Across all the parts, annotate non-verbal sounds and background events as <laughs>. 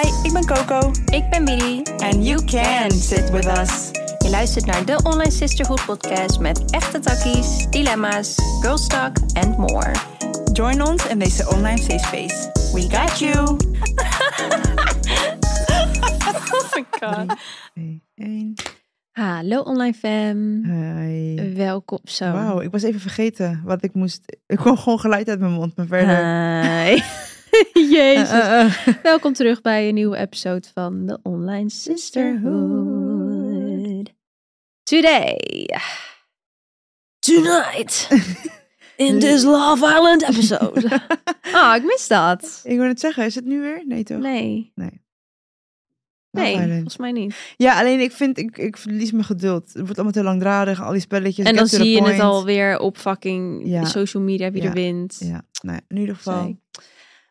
Hi, ik ben Coco. Ik ben Billy. And you can sit with us. Je luistert naar de Online Sisterhood podcast met echte takkies, dilemma's, girls talk and more. Join ons in deze online safe space. We got you. <laughs> Oh my god. Twee, één. Hallo online fam. Hi. Welkom zo. Wauw, ik was even vergeten wat ik moest. Ik kwam gewoon geluid uit mijn mond, maar verder. Hi. <laughs> <laughs> Jezus. Eh, eh, eh. Welkom terug bij een nieuwe episode van de Online Sisterhood. Today. Tonight. <laughs> In this Love Island episode. <laughs> Ah, ik mis dat. Ik wil het zeggen, is het nu weer? Nee, toch? Nee. Nee. Nee, volgens mij niet. Ja, alleen ik vind, ik, ik verlies mijn geduld. Het wordt allemaal te langdradig, al die spelletjes. en dan zie je het alweer op fucking Ja. social media wie Ja. er wint. Ja, nou in ieder geval.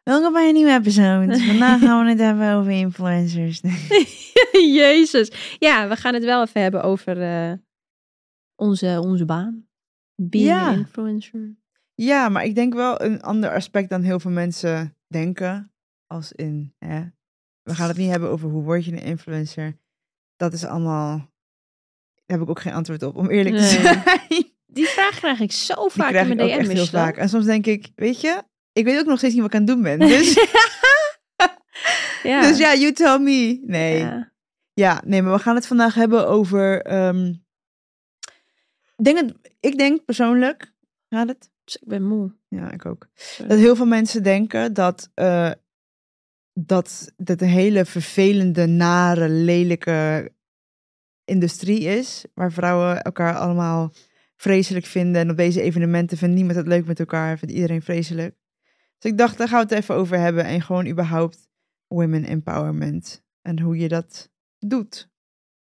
Welkom bij een nieuwe episode. <laughs> Vandaag gaan we het hebben over influencers. <laughs> Jezus. Ja, we gaan het wel even hebben over eh, onze, onze baan. Being Ja. influencer. Ja, maar ik denk wel een ander aspect dan heel veel mensen denken. Als in, hè, we gaan het niet hebben over hoe word je een influencer. Dat is allemaal, daar heb ik ook geen antwoord op, om eerlijk te zijn. Die vraag krijg ik zo Die vaak krijg in ik mijn ook echt DM's. heel vaak. En soms denk ik, weet je, ik weet ook nog steeds niet wat ik aan het doen ben. Dus <laughs> ja. dus ja you tell me. Nee. Ja. Ja. nee, maar we gaan het vandaag hebben over... ehm, ik, denk het, ik denk persoonlijk, gaat het? Dus ik ben moe. Ja, ik ook. Sorry. Dat heel veel mensen denken dat, eh, dat dat een hele vervelende, nare, lelijke industrie is. Waar vrouwen elkaar allemaal vreselijk vinden. En op deze evenementen vindt niemand het leuk met elkaar. Vindt iedereen vreselijk. Dus ik dacht, daar gaan we het even over hebben. En gewoon überhaupt women empowerment. En hoe je dat doet.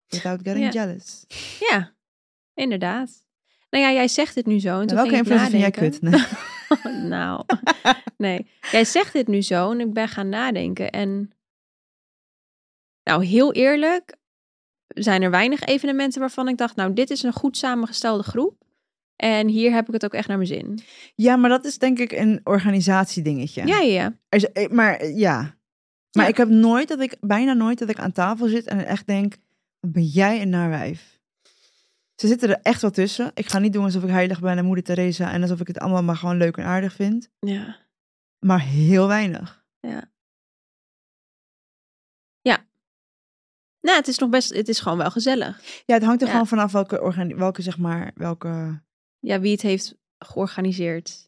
Without getting Ja. jealous. Ja, inderdaad. Nou ja, jij zegt het nu zo. En toen welke influencer vind jij kut? Nee. <laughs> nou, <laughs> nee. Jij zegt dit nu zo en ik ben gaan nadenken. En nou, heel eerlijk, zijn er weinig evenementen waarvan ik dacht, nou, dit is een goed samengestelde groep. En hier heb ik het ook echt naar mijn zin. Ja, maar dat is denk ik een organisatiedingetje. Ja, ja, ja. Er is- eh, maar eh, ja. Maar Ja. ik heb nooit dat ik, bijna nooit dat ik aan tafel zit en echt denk, ben jij een naarwijf? Ze zitten er echt wel tussen. Ik ga niet doen alsof ik heilig ben en moeder Teresa en alsof ik het allemaal maar gewoon leuk en aardig vind. Ja. Maar heel weinig. Nou, het is nog best, het is gewoon wel gezellig. Ja, het hangt er Ja. gewoon vanaf welke, welke, zeg maar, welke... Ja, wie het heeft georganiseerd.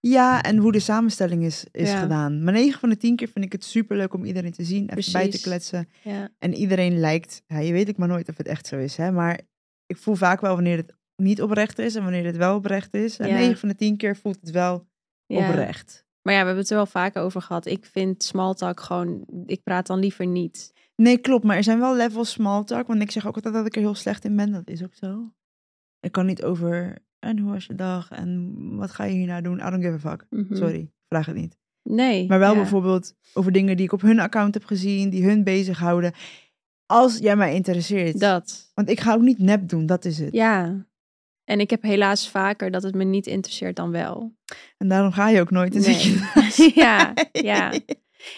Ja, en hoe de samenstelling is, is Ja. gedaan. Maar 9 van de 10 keer vind ik het super leuk om iedereen te zien, even bij te kletsen. Ja. En iedereen lijkt, ja, je weet ik maar nooit of het echt zo is, hè, maar ik voel vaak wel wanneer het niet oprecht is en wanneer het wel oprecht is. En Ja. 9 van de 10 keer voelt het wel oprecht. Maar ja, we hebben het er wel vaker over gehad. Ik vind small talk gewoon, ik praat dan liever niet. Nee, klopt, maar er zijn wel levels small talk, want ik zeg ook altijd dat ik er heel slecht in ben, dat is ook zo. Ik kan niet over, en hoe was je dag, en wat ga je hierna doen? I don't give a fuck. Mhm. Sorry, vraag het niet. Nee. Maar wel ja. bijvoorbeeld over dingen die ik op hun account heb gezien, die hun bezighouden. Als jij mij interesseert. Dat. Want ik ga ook niet nep doen, dat is het. Ja. En ik heb helaas vaker dat het me niet interesseert dan wel. En daarom ga je ook nooit. Je Nee. <laughs> Ja, ja.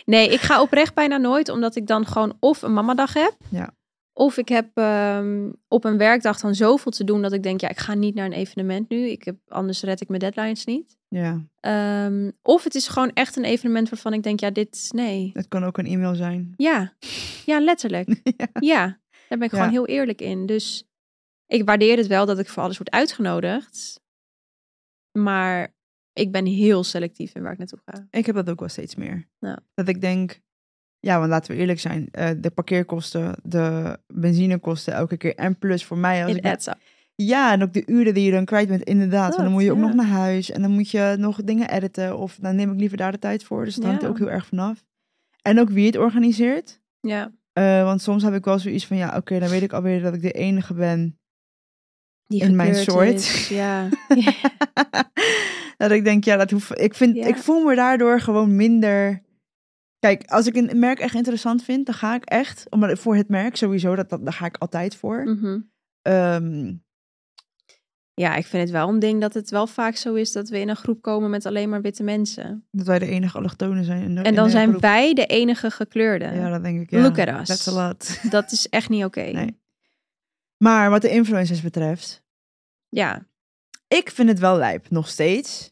Nee, ik ga oprecht bijna nooit, omdat ik dan gewoon of een mamadag heb. Ja. Of ik heb ehm, op een werkdag dan zoveel te doen dat ik denk, ja, ik ga niet naar een evenement nu. Ik heb, anders red ik mijn deadlines niet. Ja, Ehm, of het is gewoon echt een evenement waarvan ik denk, ja, dit, nee. het kan ook een e-mail zijn. Ja, ja letterlijk. <laughs> Ja. Ja, daar ben ik Ja. gewoon heel eerlijk in. Dus ik waardeer het wel dat ik voor alles word uitgenodigd. Maar ik ben heel selectief in waar ik naartoe ga. Ik heb dat ook wel steeds meer. Ja. Dat ik denk, ja, want laten we eerlijk zijn. eh, de parkeerkosten, de benzinekosten elke keer. En plus voor mij. Als In ik, ja, en ook de uren die je dan kwijt bent, inderdaad. want dan moet je ook ja. nog naar huis. En dan moet je nog dingen editen. Of dan neem ik liever daar de tijd voor. Dus dat hangt Ja. ook heel erg vanaf. En ook wie het organiseert. Ja, Eh, want soms heb ik wel zoiets van, ja, oké, dan weet ik alweer dat ik de enige ben die in mijn soort. is, Ja. <laughs> dat ik denk, ja, dat hoef ik. Vind, Ja. ik voel me daardoor gewoon minder. Kijk, als ik een merk echt interessant vind, dan ga ik echt, omdat voor het merk sowieso, dat, dat daar ga ik altijd voor. Mhm. Ehm, Ja, ik vind het wel een ding dat het wel vaak zo is dat we in een groep komen met alleen maar witte mensen. Dat wij de enige allochtonen zijn. In de, En dan zijn groep. wij de enige gekleurde. Ja, dat denk ik. Ja. Look at us. That's a lot. <laughs> Dat is echt niet oké. Nee. Maar wat de influencers betreft, Ja, ik vind het wel lijp, nog steeds.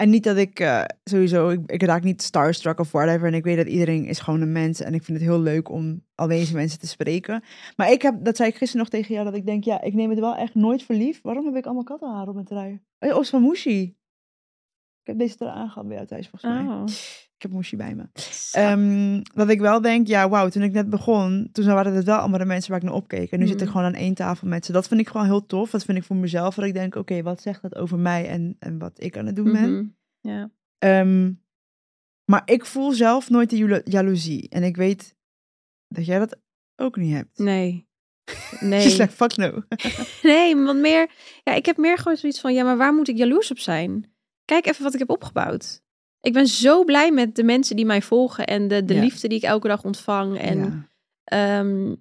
En niet dat ik eh, sowieso, ik, ik raak niet starstruck of whatever. En ik weet dat iedereen is gewoon een mens. En ik vind het heel leuk om al deze mensen te spreken. Maar ik heb, dat zei ik gisteren nog tegen jou, dat ik denk, ja, ik neem het wel echt nooit voor. Waarom heb ik allemaal kattenhaar op mijn trui? Van Moeshi. Ik heb deze trui aangehad bij jou thuis, volgens mij. oh. Ik heb Moeshi bij me. Ehm, dat ik wel denk, ja, wauw, toen ik net begon, toen waren het wel allemaal de mensen waar ik naar opkeek. En nu zit ik Mhm. gewoon aan één tafel met ze. Dat vind ik gewoon heel tof. Dat vind ik voor mezelf. Dat ik denk, oké, wat zegt dat over mij en, en wat ik aan het doen ben? Ja. Ehm, maar ik voel zelf nooit de jalo- jaloezie. En ik weet dat jij dat ook niet hebt. Nee. She's <laughs> Nee. like, fuck no. <laughs> Nee, want meer... Ja, ik heb meer gewoon zoiets van... Ja, maar waar moet ik jaloers op zijn? Kijk even wat ik heb opgebouwd. Ik ben zo blij met de mensen die mij volgen. En de, de Ja. liefde die ik elke dag ontvang. En Ja. Ehm,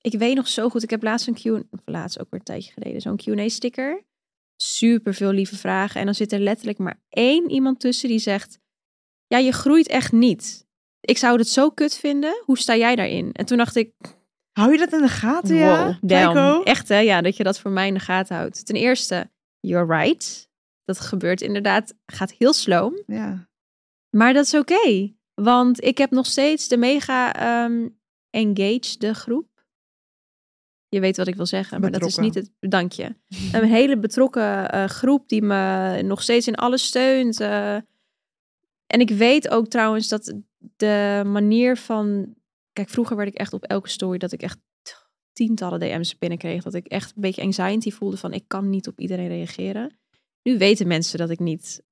ik weet nog zo goed, ik heb laatst een Q, laatst ook weer een tijdje geleden, zo'n Q&A-sticker. Super veel lieve vragen. En dan zit er letterlijk maar één iemand tussen die zegt, ja, je groeit echt niet. Ik zou het zo kut vinden. Hoe sta jij daarin? En toen dacht ik, Hou je dat in de gaten, ja? wow, damn. Echt hè, ja, dat je dat voor mij in de gaten houdt. Ten eerste, you're right. Dat gebeurt inderdaad, gaat heel slow. Ja. Maar dat is oké. want ik heb nog steeds de mega ehm engaged groep. Je weet wat ik wil zeggen, maar dat is niet het. Dank je. Een hele betrokken eh, groep die me nog steeds in alles steunt. eh. en ik weet ook trouwens dat de manier van. Kijk, vroeger werd ik echt op elke story dat ik echt tientallen DM's binnenkreeg. Dat ik echt een beetje anxiety voelde van ik kan niet op iedereen reageren. Nu weten mensen dat ik niet.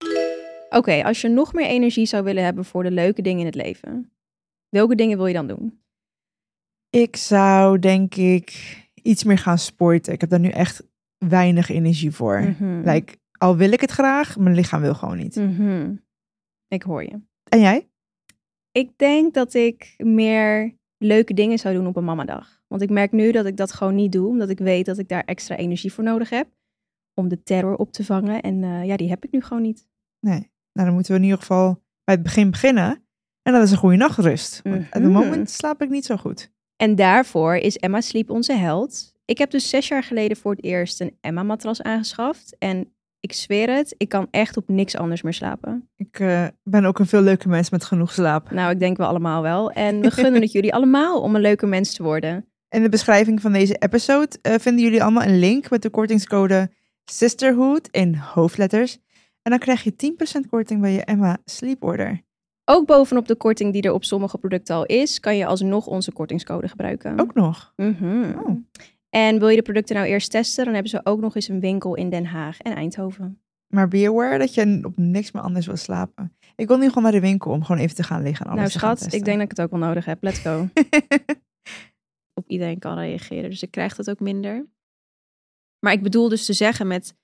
Oké, als je nog meer energie zou willen hebben voor de leuke dingen in het leven, welke dingen wil je dan doen? Ik zou denk ik iets meer gaan sporten. Ik heb daar nu echt weinig energie voor. Mhm. Like, al wil ik het graag, mijn lichaam wil gewoon niet. Mhm. Ik hoor je. En jij? Ik denk dat ik meer leuke dingen zou doen op een mamadag. Want ik merk nu dat ik dat gewoon niet doe, omdat ik weet dat ik daar extra energie voor nodig heb. Om de terror op te vangen. En eh, ja, die heb ik nu gewoon niet. Nee. Nou, dan moeten we in ieder geval bij het begin beginnen. En dat is een goede nachtrust. Want op het Mhm. moment slaap ik niet zo goed. En daarvoor is Emma Sleep onze held. Ik heb dus zes jaar geleden voor het eerst een Emma-matras aangeschaft. En ik zweer het, ik kan echt op niks anders meer slapen. Ik eh, ben ook een veel leuke mens met genoeg slaap. Nou, ik denk we allemaal wel. En <laughs> we gunnen het jullie allemaal om een leuke mens te worden. In de beschrijving van deze episode eh, vinden jullie allemaal een link met de kortingscode Sisterhood in hoofdletters. En dan krijg je 10% korting bij je Emma Sleep Order. Ook bovenop de korting die er op sommige producten al is, kan je alsnog onze kortingscode gebruiken. Ook nog. Mhm. Oh. En wil je de producten nou eerst testen, dan hebben ze ook nog eens een winkel in Den Haag en Eindhoven. Maar be aware dat je op niks meer anders wil slapen. Ik wil nu gewoon naar de winkel om gewoon even te gaan liggen en alles nou te gaan schat, ik denk dat ik het ook wel nodig heb. Let's go. <laughs> op iedereen kan reageren. Dus ik krijg dat ook minder. Maar ik bedoel dus te zeggen met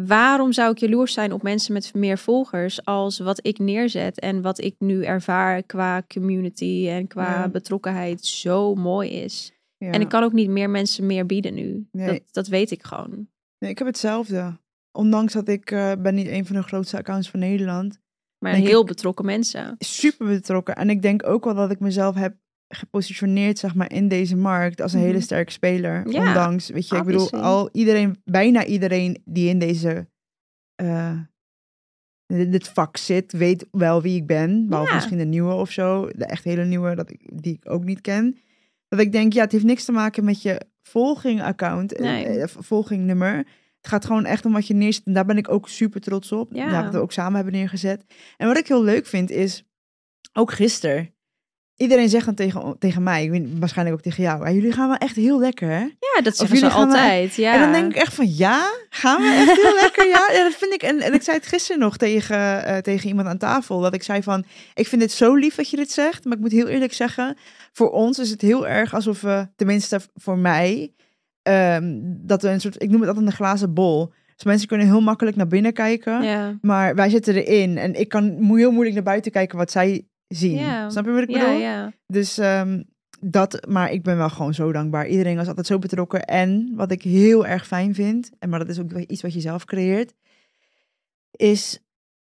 waarom zou ik jaloers zijn op mensen met meer volgers als wat ik neerzet en wat ik nu ervaar qua community en qua Ja. betrokkenheid zo mooi is. Ja. En ik kan ook niet meer mensen meer bieden nu. Nee. Dat, dat weet ik gewoon. Nee, ik heb hetzelfde. Ondanks dat ik eh, ben niet een van de grootste accounts van Nederland. Maar heel ik- betrokken mensen. Super betrokken. En ik denk ook wel dat ik mezelf heb gepositioneerd zeg maar, in deze markt als een hele Mhm. sterke speler. Ja, Ondanks, weet je, ik bedoel, al iedereen, bijna iedereen die in deze eh, in dit vak zit, weet wel wie ik ben. Behalve Ja. misschien de nieuwe of zo. De echt hele nieuwe, dat ik, die ik ook niet ken. Dat ik denk, ja, het heeft niks te maken met je volging-account, eh, Nee. eh, volgingnummer. Het gaat gewoon echt om wat je neerzet. En daar ben ik ook super trots op. Ja. Ja. Dat we ook samen hebben neergezet. En wat ik heel leuk vind is, ook gisteren, iedereen zegt dan tegen, tegen mij, ik weet, waarschijnlijk ook tegen jou, "Ah, jullie gaan wel echt heel lekker, hè? Ja, dat zeggen ze jullie maar- altijd. Ja. En dan denk ik echt van, ja, gaan we echt heel lekker? Ja, ja, dat vind ik. En, en ik zei het gisteren nog tegen, eh, tegen iemand aan tafel, dat ik zei van, ik vind het zo lief dat je dit zegt, maar ik moet heel eerlijk zeggen, voor ons is het heel erg alsof we, tenminste voor mij, ehm, dat we een soort, ik noem het altijd een glazen bol. Dus mensen kunnen heel makkelijk naar binnen kijken. ja. Maar wij zitten erin en ik kan heel moeilijk naar buiten kijken wat zij zien. Snap je wat ik bedoel? Ja. Dus ehm, dat, maar ik ben wel gewoon zo dankbaar. Iedereen was altijd zo betrokken. En wat ik heel erg fijn vind, en maar dat is ook iets wat je zelf creëert, is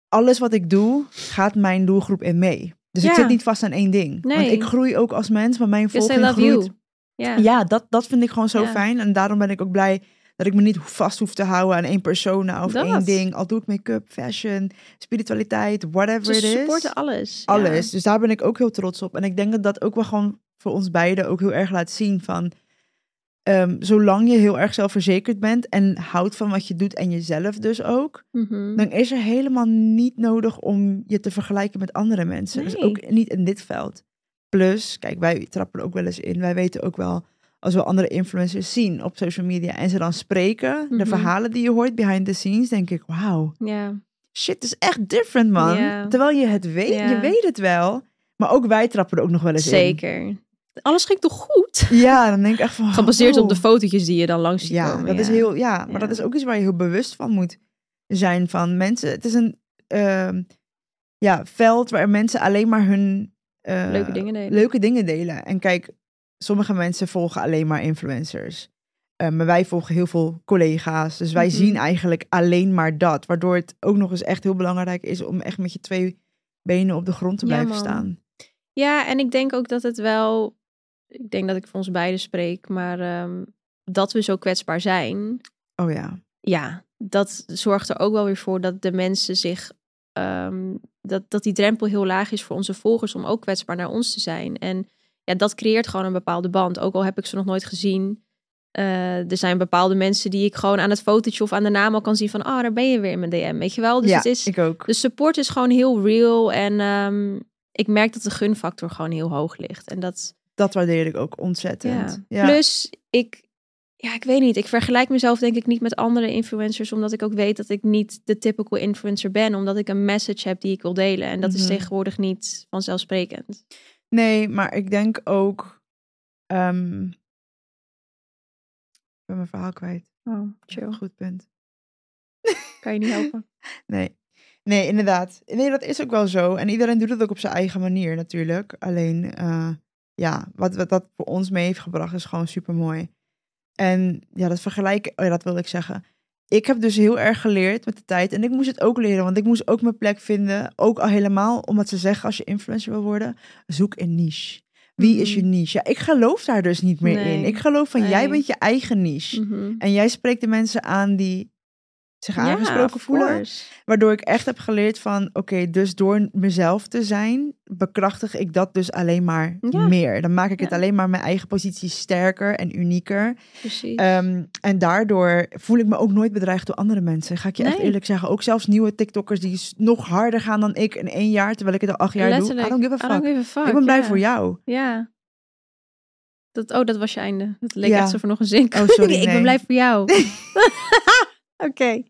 alles wat ik doe, gaat mijn doelgroep in mee. Dus ik zit niet vast aan één ding. Want Nee. ik groei ook als mens, maar mijn volging groeit. Ja. Ja, dat, dat vind ik gewoon zo fijn. En daarom ben ik ook blij dat ik me niet vast hoef te houden aan één persona of Dat. één ding. Al doe ik make-up, fashion, spiritualiteit, whatever Ze it is. supporten alles. Ja. Alles. Dus daar ben ik ook heel trots op. En ik denk dat dat ook wel gewoon voor ons beiden ook heel erg laat zien van... ehm, zolang je heel erg zelfverzekerd bent en houdt van wat je doet en jezelf dus ook... Mhm. dan is er helemaal niet nodig om je te vergelijken met andere mensen. Dus ook niet in dit veld. Plus, kijk, wij trappen er ook wel eens in. Wij weten ook wel, als we andere influencers zien op social media en ze dan spreken, de Mhm. verhalen die je hoort behind the scenes, denk ik, wauw, Ja. shit is echt different, man. Terwijl je het weet, je weet het wel. Maar ook wij trappen er ook nog wel eens in. Zeker. Alles ging toch goed? <laughs> Ja, dan denk ik echt van... Gebaseerd op de oh. fotootjes die je dan langs ziet Ja, komen. dat is heel, ja, maar Ja. dat is ook iets waar je heel bewust van moet zijn van mensen. Het is een ehm, ja, veld waar mensen alleen maar hun eh, Leuke dingen delen. leuke dingen delen. En kijk, sommige mensen volgen alleen maar influencers. Eh, maar wij volgen heel veel collega's. Dus wij Mhm. zien eigenlijk alleen maar dat. Waardoor het ook nog eens echt heel belangrijk is om echt met je twee benen op de grond te Ja, blijven man. staan. Ja, en ik denk ook dat het wel... Ik denk dat ik voor ons beiden spreek, maar ehm, dat we zo kwetsbaar zijn... Oh ja. Ja, dat zorgt er ook wel weer voor dat de mensen zich... ehm, dat, dat die drempel heel laag is voor onze volgers om ook kwetsbaar naar ons te zijn. En ja, dat creëert gewoon een bepaalde band. Ook al heb ik ze nog nooit gezien. Eh, er zijn bepaalde mensen die ik gewoon aan het fotootje of aan de naam al kan zien van... Oh, daar ben je weer in mijn DM, weet je wel? Dus ja, het is, ik ook. de support is gewoon heel real. En ehm, ik merk dat de gunfactor gewoon heel hoog ligt. En dat, Dat waardeer ik ook ontzettend. ja. Ja. Plus, ik, ja, ik weet niet. Ik vergelijk mezelf denk ik niet met andere influencers. Omdat ik ook weet dat ik niet de typical influencer ben. Omdat ik een message heb die ik wil delen. En dat is Mhm. tegenwoordig niet vanzelfsprekend. Nee, maar ik denk ook. ehm, ik ben mijn verhaal kwijt. Oh, chill. Goed punt. Kan je niet helpen. <laughs> Nee. Nee, inderdaad. Nee, dat is ook wel zo. En iedereen doet het ook op zijn eigen manier natuurlijk. Alleen, eh, ja, wat, wat dat voor ons mee heeft gebracht is gewoon super mooi. En ja, dat vergelijken, oh ja, dat wilde ik zeggen. Ik heb dus heel erg geleerd met de tijd. En ik moest het ook leren, want ik moest ook mijn plek vinden. Ook al helemaal, omdat ze zeggen, als je influencer wil worden, zoek een niche. Wie is je Mhm. niche? Ja, ik geloof daar dus niet meer Nee. in. Ik geloof van, jij bent je eigen niche. Mhm. En jij spreekt de mensen aan die zich aangesproken voelen. course. Waardoor ik echt heb geleerd van, oké, dus door mezelf te zijn, bekrachtig ik dat dus alleen maar Ja. meer. Dan maak ik het alleen maar mijn eigen positie sterker en unieker. Precies. Ehm, en daardoor voel ik me ook nooit bedreigd door andere mensen. Ga ik je echt eerlijk zeggen. Ook zelfs nieuwe TikTokkers die nog harder gaan dan ik in één jaar, terwijl ik het al acht jaar Letterlijk. doe. I don't give a I don't fuck. give a fuck, ik ben blij voor jou. Ja. Dat, oh, dat was je einde. Dat leek Ja. echt zo voor nog een zin. Oh, <laughs> sorry, ik ben blij voor jou. <laughs> Oké. <laughs>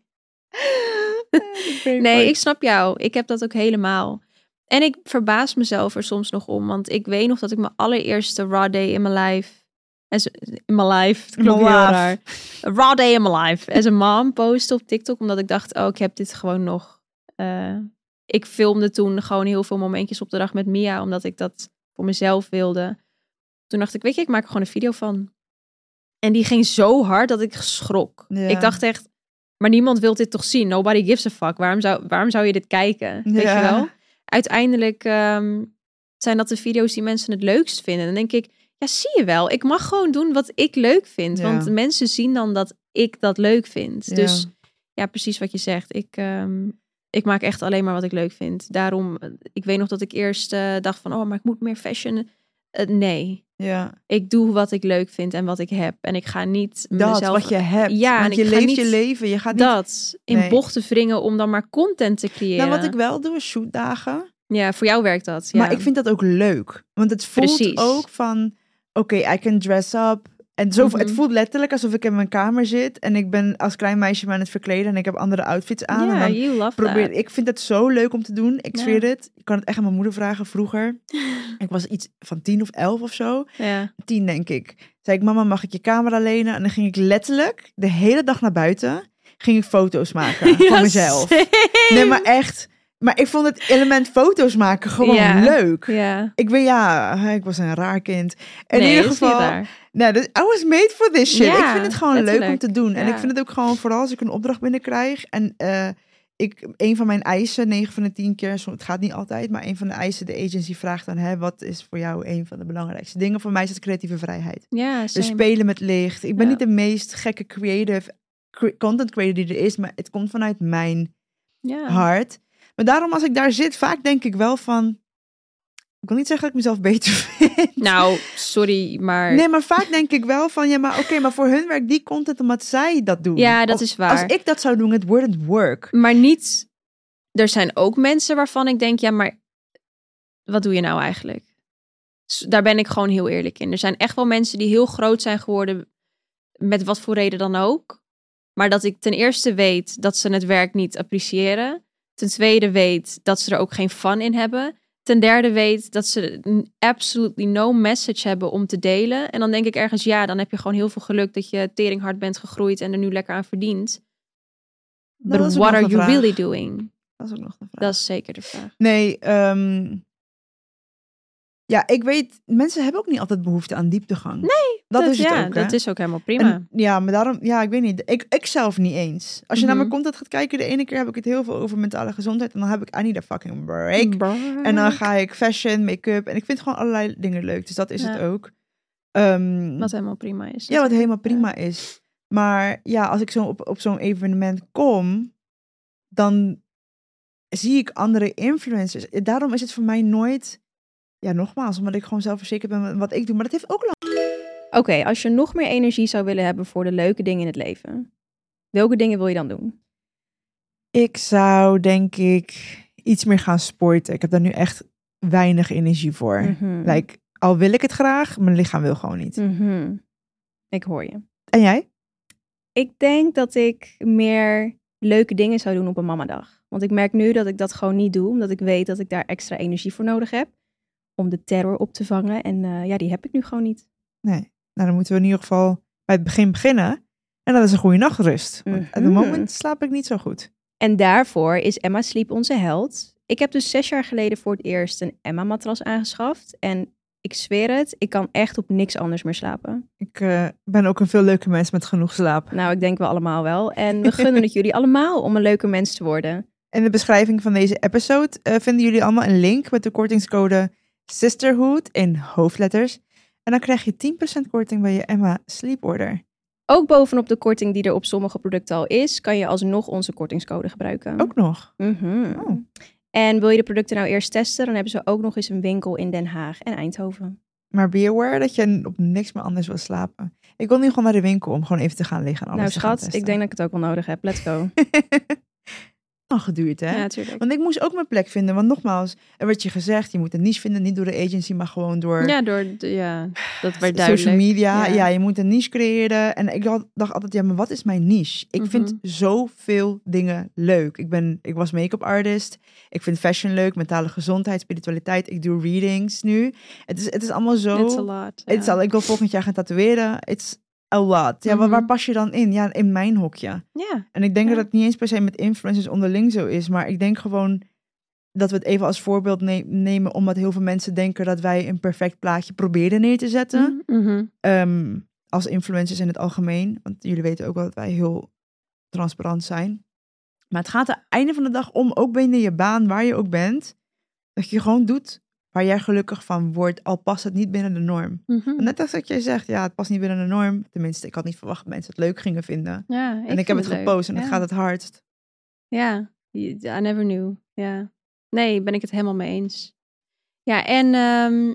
Nee, ik snap jou. Ik heb dat ook helemaal. En ik verbaas mezelf er soms nog om. Want ik weet nog dat ik mijn allereerste raw day in mijn life... As, in mijn life. Life. raar. Raw day in mijn life. As a mom postte op TikTok. Omdat ik dacht, oh, ik heb dit gewoon nog... eh, ik filmde toen gewoon heel veel momentjes op de dag met Mia. Omdat ik dat voor mezelf wilde. Toen dacht ik, weet je, ik maak er gewoon een video van. En die ging zo hard dat ik schrok. Ja. Ik dacht echt, maar niemand wil dit toch zien? Nobody gives a fuck. Waarom zou, waarom zou je dit kijken? Weet Ja. je wel? Uiteindelijk ehm, zijn dat de video's die mensen het leukst vinden. Dan denk ik, ja, zie je wel. Ik mag gewoon doen wat ik leuk vind. Ja. Want mensen zien dan dat ik dat leuk vind. Ja. Dus ja, precies wat je zegt. Ik, ehm, ik maak echt alleen maar wat ik leuk vind. Daarom, eh, ik weet nog dat ik eerst eh, dacht van, oh, maar ik moet meer fashion. Eh, nee, Ja, ik doe wat ik leuk vind en wat ik heb. En ik ga niet dat mezelf... wat je hebt. Ja, en Want je leeft niet je leven. Je gaat niet... dat in Nee. bochten wringen om dan maar content te creëren. Nou, wat ik wel doe is shootdagen. Ja, voor jou werkt dat. Ja. Maar ik vind dat ook leuk. Want het voelt Precies. ook van, oké, I can dress up. En zo, Mhm. het voelt letterlijk alsof ik in mijn kamer zit. En ik ben als klein meisje me aan het verkleden. En ik heb andere outfits aan. En dan you love probeer, that. ik vind het zo leuk om te doen. Ik zweer het. Ik kan het echt aan mijn moeder vragen vroeger. <laughs> ik was iets van tien of elf of zo. Ja. Tien denk ik. Zei ik, mama mag ik je camera lenen? En dan ging ik letterlijk de hele dag naar buiten. Ging ik foto's maken <laughs> van mezelf. same. Nee, maar echt. Maar ik vond het element foto's maken gewoon Ja. leuk. Ja. Ik weet, ja, ik was een raar kind. In nee, ieder geval, nou, dus, I was made for this shit. Ja, ik vind het gewoon leuk om te doen. En ik vind het ook gewoon, vooral als ik een opdracht binnenkrijg. En eh, ik, een van mijn eisen, 9 van de 10 keer, het gaat niet altijd, maar een van de eisen, de agency vraagt dan, hè, wat is voor jou een van de belangrijkste dingen? Voor mij is het creatieve vrijheid. Ja, Dus spelen met licht. Ik ben niet de meest gekke creative cre- content creator die er is, maar het komt vanuit mijn ja. hart. Maar daarom als ik daar zit, vaak denk ik wel van, ik wil niet zeggen dat ik mezelf beter <laughs> vind. Nou, sorry, maar... Nee, maar vaak denk ik wel van, ja, maar oké, maar voor hun werkt die content omdat zij dat doen. Ja, dat Of is waar. Als ik dat zou doen, het wouldn't work. Maar niet... Er zijn ook mensen waarvan ik denk, ja, maar wat doe je nou eigenlijk? Daar ben ik gewoon heel eerlijk in. Er zijn echt wel mensen die heel groot zijn geworden, met wat voor reden dan ook. Maar dat ik ten eerste weet dat ze het werk niet appreciëren. Ten tweede weet dat ze er ook geen fun in hebben. Ten derde weet dat ze absolutely no message hebben om te delen. En dan denk ik ergens, ja, dan heb je gewoon heel veel geluk dat je teringhard bent gegroeid en er nu lekker aan verdient. But what are you vraag. really doing? Dat is ook nog een vraag. Dat is zeker de vraag. Nee, ehm, ja, ik weet, mensen hebben ook niet altijd behoefte aan dieptegang. Nee, dat, is het ja, ook, hè? dat is ook helemaal prima. En, ja, maar daarom, ja, ik weet niet. Ik, ik zelf niet eens. Als je naar Mhm. mijn content gaat kijken, de ene keer heb ik het heel veel over mentale gezondheid. En dan heb ik, I need a fucking break. Brrr. En dan ga ik fashion, make-up. En ik vind gewoon allerlei dingen leuk. Dus dat is Ja. het ook. Ehm, Wat helemaal prima is. ja, wat helemaal prima is. Maar ja, als ik zo op, op zo'n evenement kom, dan zie ik andere influencers. Daarom is het voor mij nooit, ja, nogmaals, omdat ik gewoon zelfverzekerd ben met wat ik doe. Maar dat heeft ook lang. Oké, als je nog meer energie zou willen hebben voor de leuke dingen in het leven, welke dingen wil je dan doen? Ik zou denk ik iets meer gaan sporten. Ik heb daar nu echt weinig energie voor. Mhm. Like, al wil ik het graag, mijn lichaam wil gewoon niet. Mhm. Ik hoor je. En jij? Ik denk dat ik meer leuke dingen zou doen op een mamadag. Want ik merk nu dat ik dat gewoon niet doe, omdat ik weet dat ik daar extra energie voor nodig heb om de terror op te vangen. En eh, ja, die heb ik nu gewoon niet. Nee. Nou, dan moeten we in ieder geval bij het begin beginnen. En dat is een goede nachtrust. At the Mhm. moment slaap ik niet zo goed. En daarvoor is Emma Sleep onze held. Ik heb dus zes jaar geleden voor het eerst een Emma-matras aangeschaft. En ik zweer het, ik kan echt op niks anders meer slapen. Ik eh, ben ook een veel leuke mens met genoeg slaap. Nou, ik denk we allemaal wel. En we <laughs> gunnen het jullie allemaal om een leuke mens te worden. In de beschrijving van deze episode eh, vinden jullie allemaal een link met de kortingscode Sisterhood in hoofdletters. En dan krijg je 10% korting bij je Emma Sleep Order. Ook bovenop de korting die er op sommige producten al is, kan je alsnog onze kortingscode gebruiken. Ook nog. Mhm. Oh. En wil je de producten nou eerst testen, dan hebben ze ook nog eens een winkel in Den Haag en Eindhoven. Maar be aware dat je op niks meer anders wil slapen. Ik wil nu gewoon naar de winkel om gewoon even te gaan liggen en alles nou te gaan schat, ik denk dat ik het ook wel nodig heb. Let's go. <laughs> geduurd, hè? Ja, natuurlijk. Want ik moest ook mijn plek vinden. Want nogmaals, er werd je gezegd, je moet een niche vinden. Niet door de agency, maar gewoon door Ja, door ja, dat werd duidelijk. social media. Ja. Ja. je moet een niche creëren. En ik dacht, dacht altijd, ja, maar wat is mijn niche? Ik vind Mhm. zoveel dingen leuk. Ik, ben, ik was make-up artist. Ik vind fashion leuk, mentale gezondheid, spiritualiteit. Ik doe readings nu. Het is, het is allemaal zo... It's a lot. It's al, ik wil volgend jaar gaan tatoeëren. It's a lot. Ja, maar waar Mhm. pas je dan in? Ja, in mijn hokje. Ja, En ik denk dat het niet eens per se met influencers onderling zo is. Maar ik denk gewoon dat we het even als voorbeeld ne- nemen. Omdat heel veel mensen denken dat wij een perfect plaatje proberen neer te zetten. Mhm, mhm. Ehm, als influencers in het algemeen. Want jullie weten ook wel dat wij heel transparant zijn. Maar het gaat het einde van de dag om, ook binnen je baan, waar je ook bent. Dat je gewoon doet waar jij gelukkig van wordt. Al past het niet binnen de norm. Mhm. Net als dat jij zegt, ja, het past niet binnen de norm. Tenminste, ik had niet verwacht dat mensen het leuk gingen vinden. Ja, en ik heb het leuk. gepost en het Ja. gaat het hardst. Ja, I never knew. Ja. Nee, ben ik het helemaal mee eens. Ja, en ehm,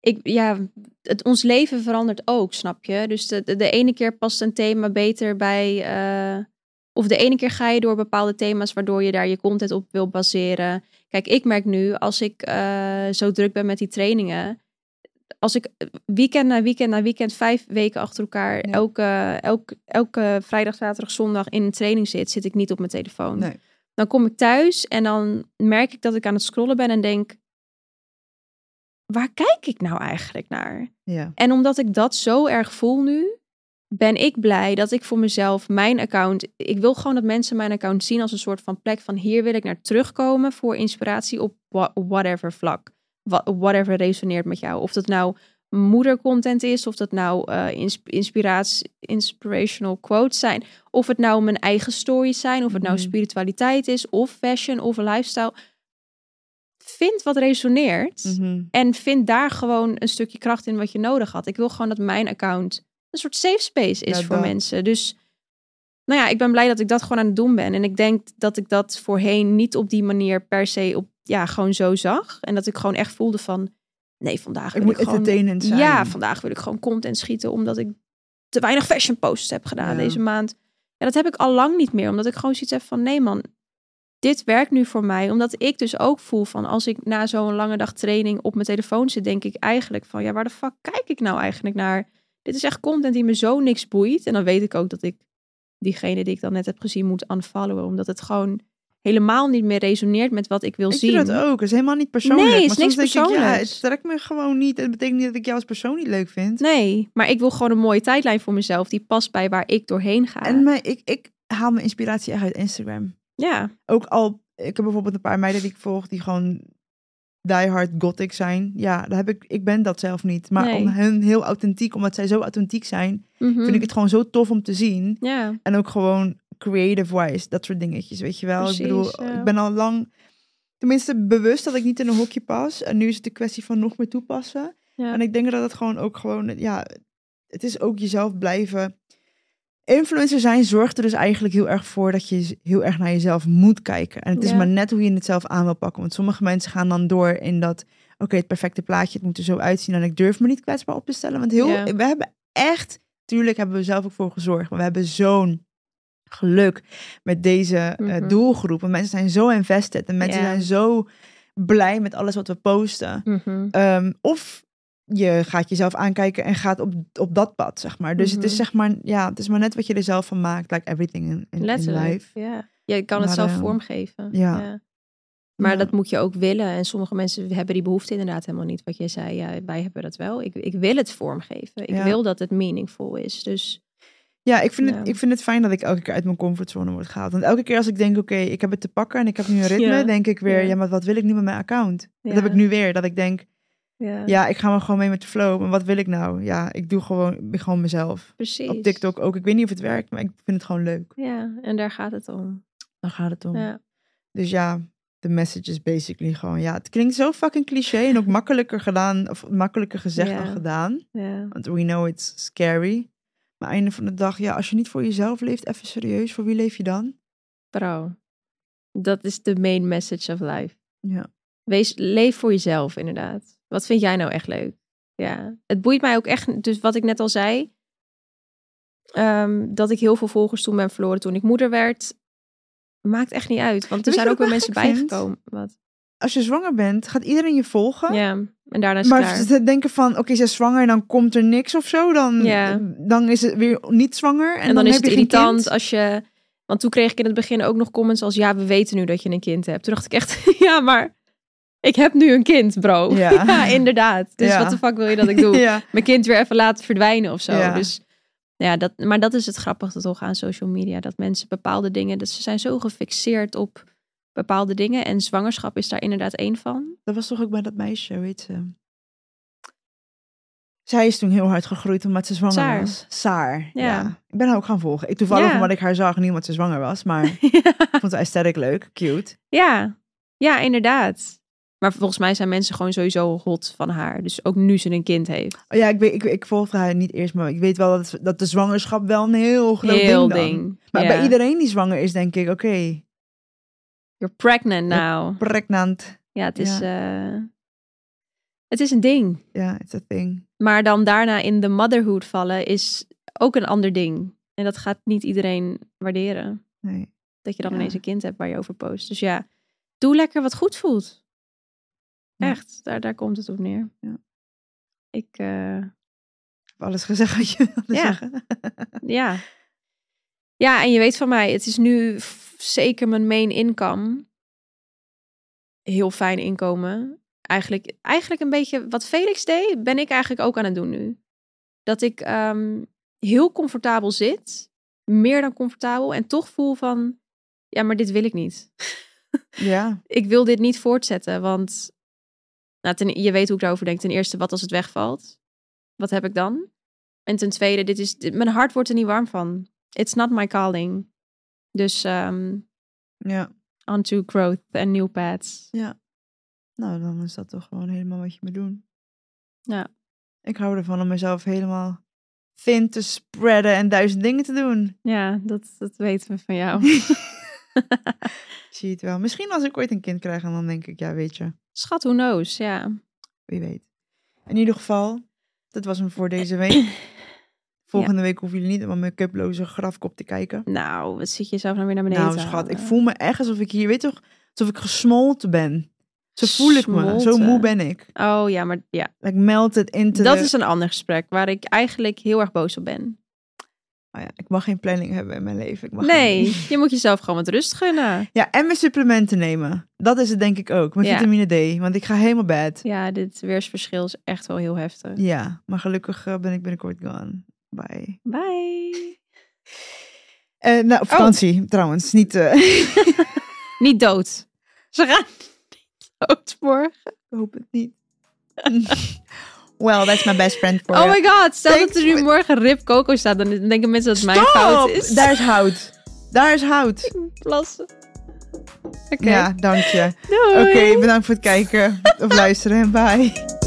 ik, ja, het, ons leven verandert ook, snap je? Dus de, de, de ene keer past een thema beter bij... eh, of de ene keer ga je door bepaalde thema's waardoor je daar je content op wil baseren. Kijk, ik merk nu, als ik eh, zo druk ben met die trainingen... Als ik weekend na weekend na weekend vijf weken achter elkaar... Elke, elke, elke vrijdag, zaterdag, zondag in een training zit... zit ik niet op mijn telefoon. Nee. Dan kom ik thuis en dan merk ik dat ik aan het scrollen ben en denk: waar kijk ik nou eigenlijk naar? Ja. En omdat ik dat zo erg voel nu, ben ik blij dat ik voor mezelf mijn account. Ik wil gewoon dat mensen mijn account zien als een soort van plek van hier wil ik naar terugkomen voor inspiratie op wha- whatever vlak. Whatever resoneert met jou. Of dat nou moedercontent is, of dat nou ins- inspiratie, inspirational quotes zijn, of het nou mijn eigen stories zijn, of het nou Mhm. spiritualiteit is, of fashion, of lifestyle. Vind wat resoneert. Mhm. En vind daar gewoon een stukje kracht in wat je nodig had. Ik wil gewoon dat mijn account een soort safe space is Ja, voor dat. mensen. Dus nou ja, ik ben blij dat ik dat gewoon aan het doen ben. En ik denk dat ik dat voorheen niet op die manier per se op, ja, gewoon zo zag. En dat ik gewoon echt voelde van, nee, vandaag Ik wil moet ik gewoon... zijn. Ja, vandaag wil ik gewoon content schieten omdat ik te weinig fashion posts heb gedaan Ja. deze maand. Ja, dat heb ik al lang niet meer, omdat ik gewoon zoiets heb van, nee man, dit werkt nu voor mij. Omdat ik dus ook voel van, als ik na zo'n lange dag training op mijn telefoon zit, denk ik eigenlijk van, ja, waar de fuck kijk ik nou eigenlijk naar? Dit is echt content die me zo niks boeit. En dan weet ik ook dat ik diegene die ik dan net heb gezien moet unfollowen, omdat het gewoon helemaal niet meer resoneert met wat ik wil Ik zien. doe dat ook. Het is helemaal niet persoonlijk. Nee, het maar is niks ik, ja, het trekt me gewoon niet. Het betekent niet dat ik jou als persoon niet leuk vind. Nee, maar ik wil gewoon een mooie tijdlijn voor mezelf die past bij waar ik doorheen ga. En mijn, ik, ik haal mijn inspiratie echt uit Instagram. ja, Ook al, ik heb bijvoorbeeld een paar meiden die ik volg die gewoon diehard gothic zijn. Ja, daar heb ik, ik ben dat zelf niet. Maar Nee. om hen heel authentiek, omdat zij zo authentiek zijn, mhm. vind ik het gewoon zo tof om te zien. Ja, En ook gewoon creative-wise, dat soort dingetjes, weet je wel. Precies, ik bedoel, ja. ik ben al lang, tenminste bewust dat ik niet in een hokje pas. En nu is het een kwestie van nog meer toepassen. ja. En ik denk dat het gewoon ook gewoon, ja, het is ook jezelf blijven. Influencer zijn zorgt er dus eigenlijk heel erg voor dat je heel erg naar jezelf moet kijken. En het is Ja. maar net hoe je het zelf aan wil pakken. Want sommige mensen gaan dan door in dat, oké, het perfecte plaatje, het moet er zo uitzien. En ik durf me niet kwetsbaar op te stellen. Want heel, Ja. we hebben echt, tuurlijk hebben we zelf ook voor gezorgd. Maar we hebben zo'n geluk met deze Mhm. doelgroep. En mensen zijn zo invested. En mensen Ja. zijn zo blij met alles wat we posten. Mhm. Ehm, of je gaat jezelf aankijken en gaat op, op dat pad, zeg maar. Dus het is Mhm. zeg maar, ja, het is maar net wat je er zelf van maakt. Like everything in, in, life. Ja. Je kan het Maar, zelf eh, vormgeven. ja. Maar Ja. dat moet je ook willen. En sommige mensen hebben die behoefte inderdaad helemaal niet. Wat jij zei, ja, wij hebben dat wel. Ik, ik wil het vormgeven. Ik Ja. wil dat het meaningful is. Dus Ja, ik vind, Ja. Het, ik vind het fijn dat ik elke keer uit mijn comfortzone word gehaald. Want elke keer als ik denk, oké, ik heb het te pakken en ik heb nu een <laughs> ritme, Ja. denk ik weer, Ja. ja. maar wat wil ik nu met mijn account? Dat heb ik nu weer, dat ik denk, ja, ja, ik ga maar gewoon mee met de flow. Maar wat wil ik nou? Ja, ik doe gewoon, ik ben gewoon mezelf. precies. Op TikTok ook. Ik weet niet of het werkt, maar ik vind het gewoon leuk. Ja, en daar gaat het om. Dan gaat het om. Ja. Dus ja, de message is basically gewoon, ja, het klinkt zo fucking cliché en ook makkelijker gedaan, of makkelijker gezegd dan gedaan. Want we know it's scary. Maar einde van de dag, ja, als je niet voor jezelf leeft, even serieus, voor wie leef je dan? Bro, dat is de main message of life. Ja. Wees, leef voor jezelf, inderdaad. Wat vind jij nou echt leuk? Ja, het boeit mij ook echt. Dus wat ik net al zei, ehm, dat ik heel veel volgers toen ben verloren toen ik moeder werd, maakt echt niet uit. Want er zijn ook weer mensen bijgekomen. Wat? Als je zwanger bent, gaat iedereen je volgen. Ja, en daarna is maar klaar. ze denken van, oké, ze is zwanger en dan komt er niks of zo. Dan, Ja. dan is het weer niet zwanger. En, En, dan, is heb het je irritant als je. Want toen kreeg ik in het begin ook nog comments als: Ja, we weten nu dat je een kind hebt. Toen dacht ik echt: <laughs> Ja, maar ik heb nu een kind, bro. Ja. <laughs> Ja, inderdaad. Dus Ja. wat de fuck wil je dat ik doe? <laughs> Ja. Mijn kind weer even laten verdwijnen of zo. Dus ja, dat, maar dat is het grappige toch aan social media. Dat mensen bepaalde dingen. Dat ze zijn zo gefixeerd op bepaalde dingen. En zwangerschap is daar inderdaad één van. Dat was toch ook bij dat meisje, weet ze. Zij is toen heel hard gegroeid omdat ze zwanger Saar. was. Saar, ja. Ja. Ik ben haar ook gaan volgen. Ik toevallig Ja. omdat ik haar zag, niet omdat ze zwanger was. Maar <laughs> ik vond haar aesthetic leuk, cute. ja, ja, inderdaad. Maar volgens mij zijn mensen gewoon sowieso hot van haar. Dus ook nu ze een kind heeft. Oh ja, ik, weet, ik, ik volgde haar niet eerst, maar ik weet wel dat, dat de zwangerschap wel een heel groot Heel ding. Maar Ja. bij iedereen die zwanger is, denk ik, oké, You're pregnant now. pregnant. Ja, het is, eh, het is een ding. Ja, it's a thing. Maar dan daarna in de motherhood vallen is ook een ander ding. En dat gaat niet iedereen waarderen. Nee. Dat je dan Ja. ineens een kind hebt waar je over post. Dus ja, doe lekker wat goed voelt. Echt, daar, daar komt het op neer. Ja. Ik, eh, heb alles gezegd wat je wilde Ja. zeggen. <laughs> ja. Ja, en je weet van mij, het is nu zeker mijn main income. Heel fijn inkomen. Eigenlijk, eigenlijk een beetje wat Felix deed, ben ik eigenlijk ook aan het doen nu. Dat ik, ehm, heel comfortabel zit. Meer dan comfortabel. En toch voel van, ja, maar dit wil ik niet. <laughs> Ja, Ik wil dit niet voortzetten, want nou, ten, je weet hoe ik daarover denk. Ten eerste, wat als het wegvalt? Wat heb ik dan? En ten tweede, dit is, dit- mijn hart wordt er niet warm van. It's not my calling. Dus ehm ja. on to growth en new paths. Nou, dan is dat toch gewoon helemaal wat je moet doen. Ja. Ik hou ervan om mezelf helemaal thin te spreaden en duizend dingen te doen. Ja, dat, dat weten we van jou. <laughs> Ik <laughs> zie het wel. Misschien als ik ooit een kind krijg en dan denk ik, ja, weet je, Schat, who knows? Ja. wie weet. In ieder geval, dat was hem voor deze week. <clears throat> Volgende week hoeven jullie niet op mijn make-uploze grafkop te kijken. Nou, wat zit je zelf nou weer naar beneden Nou, schat, ik voel me echt alsof ik hier, weet toch, alsof ik gesmolten ben. Zo voel ik me. Zo moe ben ik. Oh ja, maar ja. Like melted into Dat the- is een ander gesprek waar ik eigenlijk heel erg boos op ben. Oh ja, ik mag geen planning hebben in mijn leven. Ik mag Nee, geen- je moet jezelf gewoon wat rust gunnen. Ja, en mijn supplementen nemen. Dat is het denk ik ook. Mijn Ja. vitamine D. Want ik ga helemaal bad. Ja, dit weersverschil is echt wel heel heftig. Ja, maar gelukkig eh, ben ik binnenkort gone. Bye. Bye. Eh, nou, op vakantie trouwens. Niet, eh, <laughs> Niet dood. Ze gaan <laughs> niet dood morgen. ik hoop het niet. <laughs> well, that's my best friend for Oh my god, stel Thanks dat er nu morgen Rip Coco staat, dan denken mensen dat het mijn fout is. Daar is hout. Daar is hout. <laughs> plassen. Oké, Ja, dank je. Oké, bedankt voor het kijken of luisteren. Bye.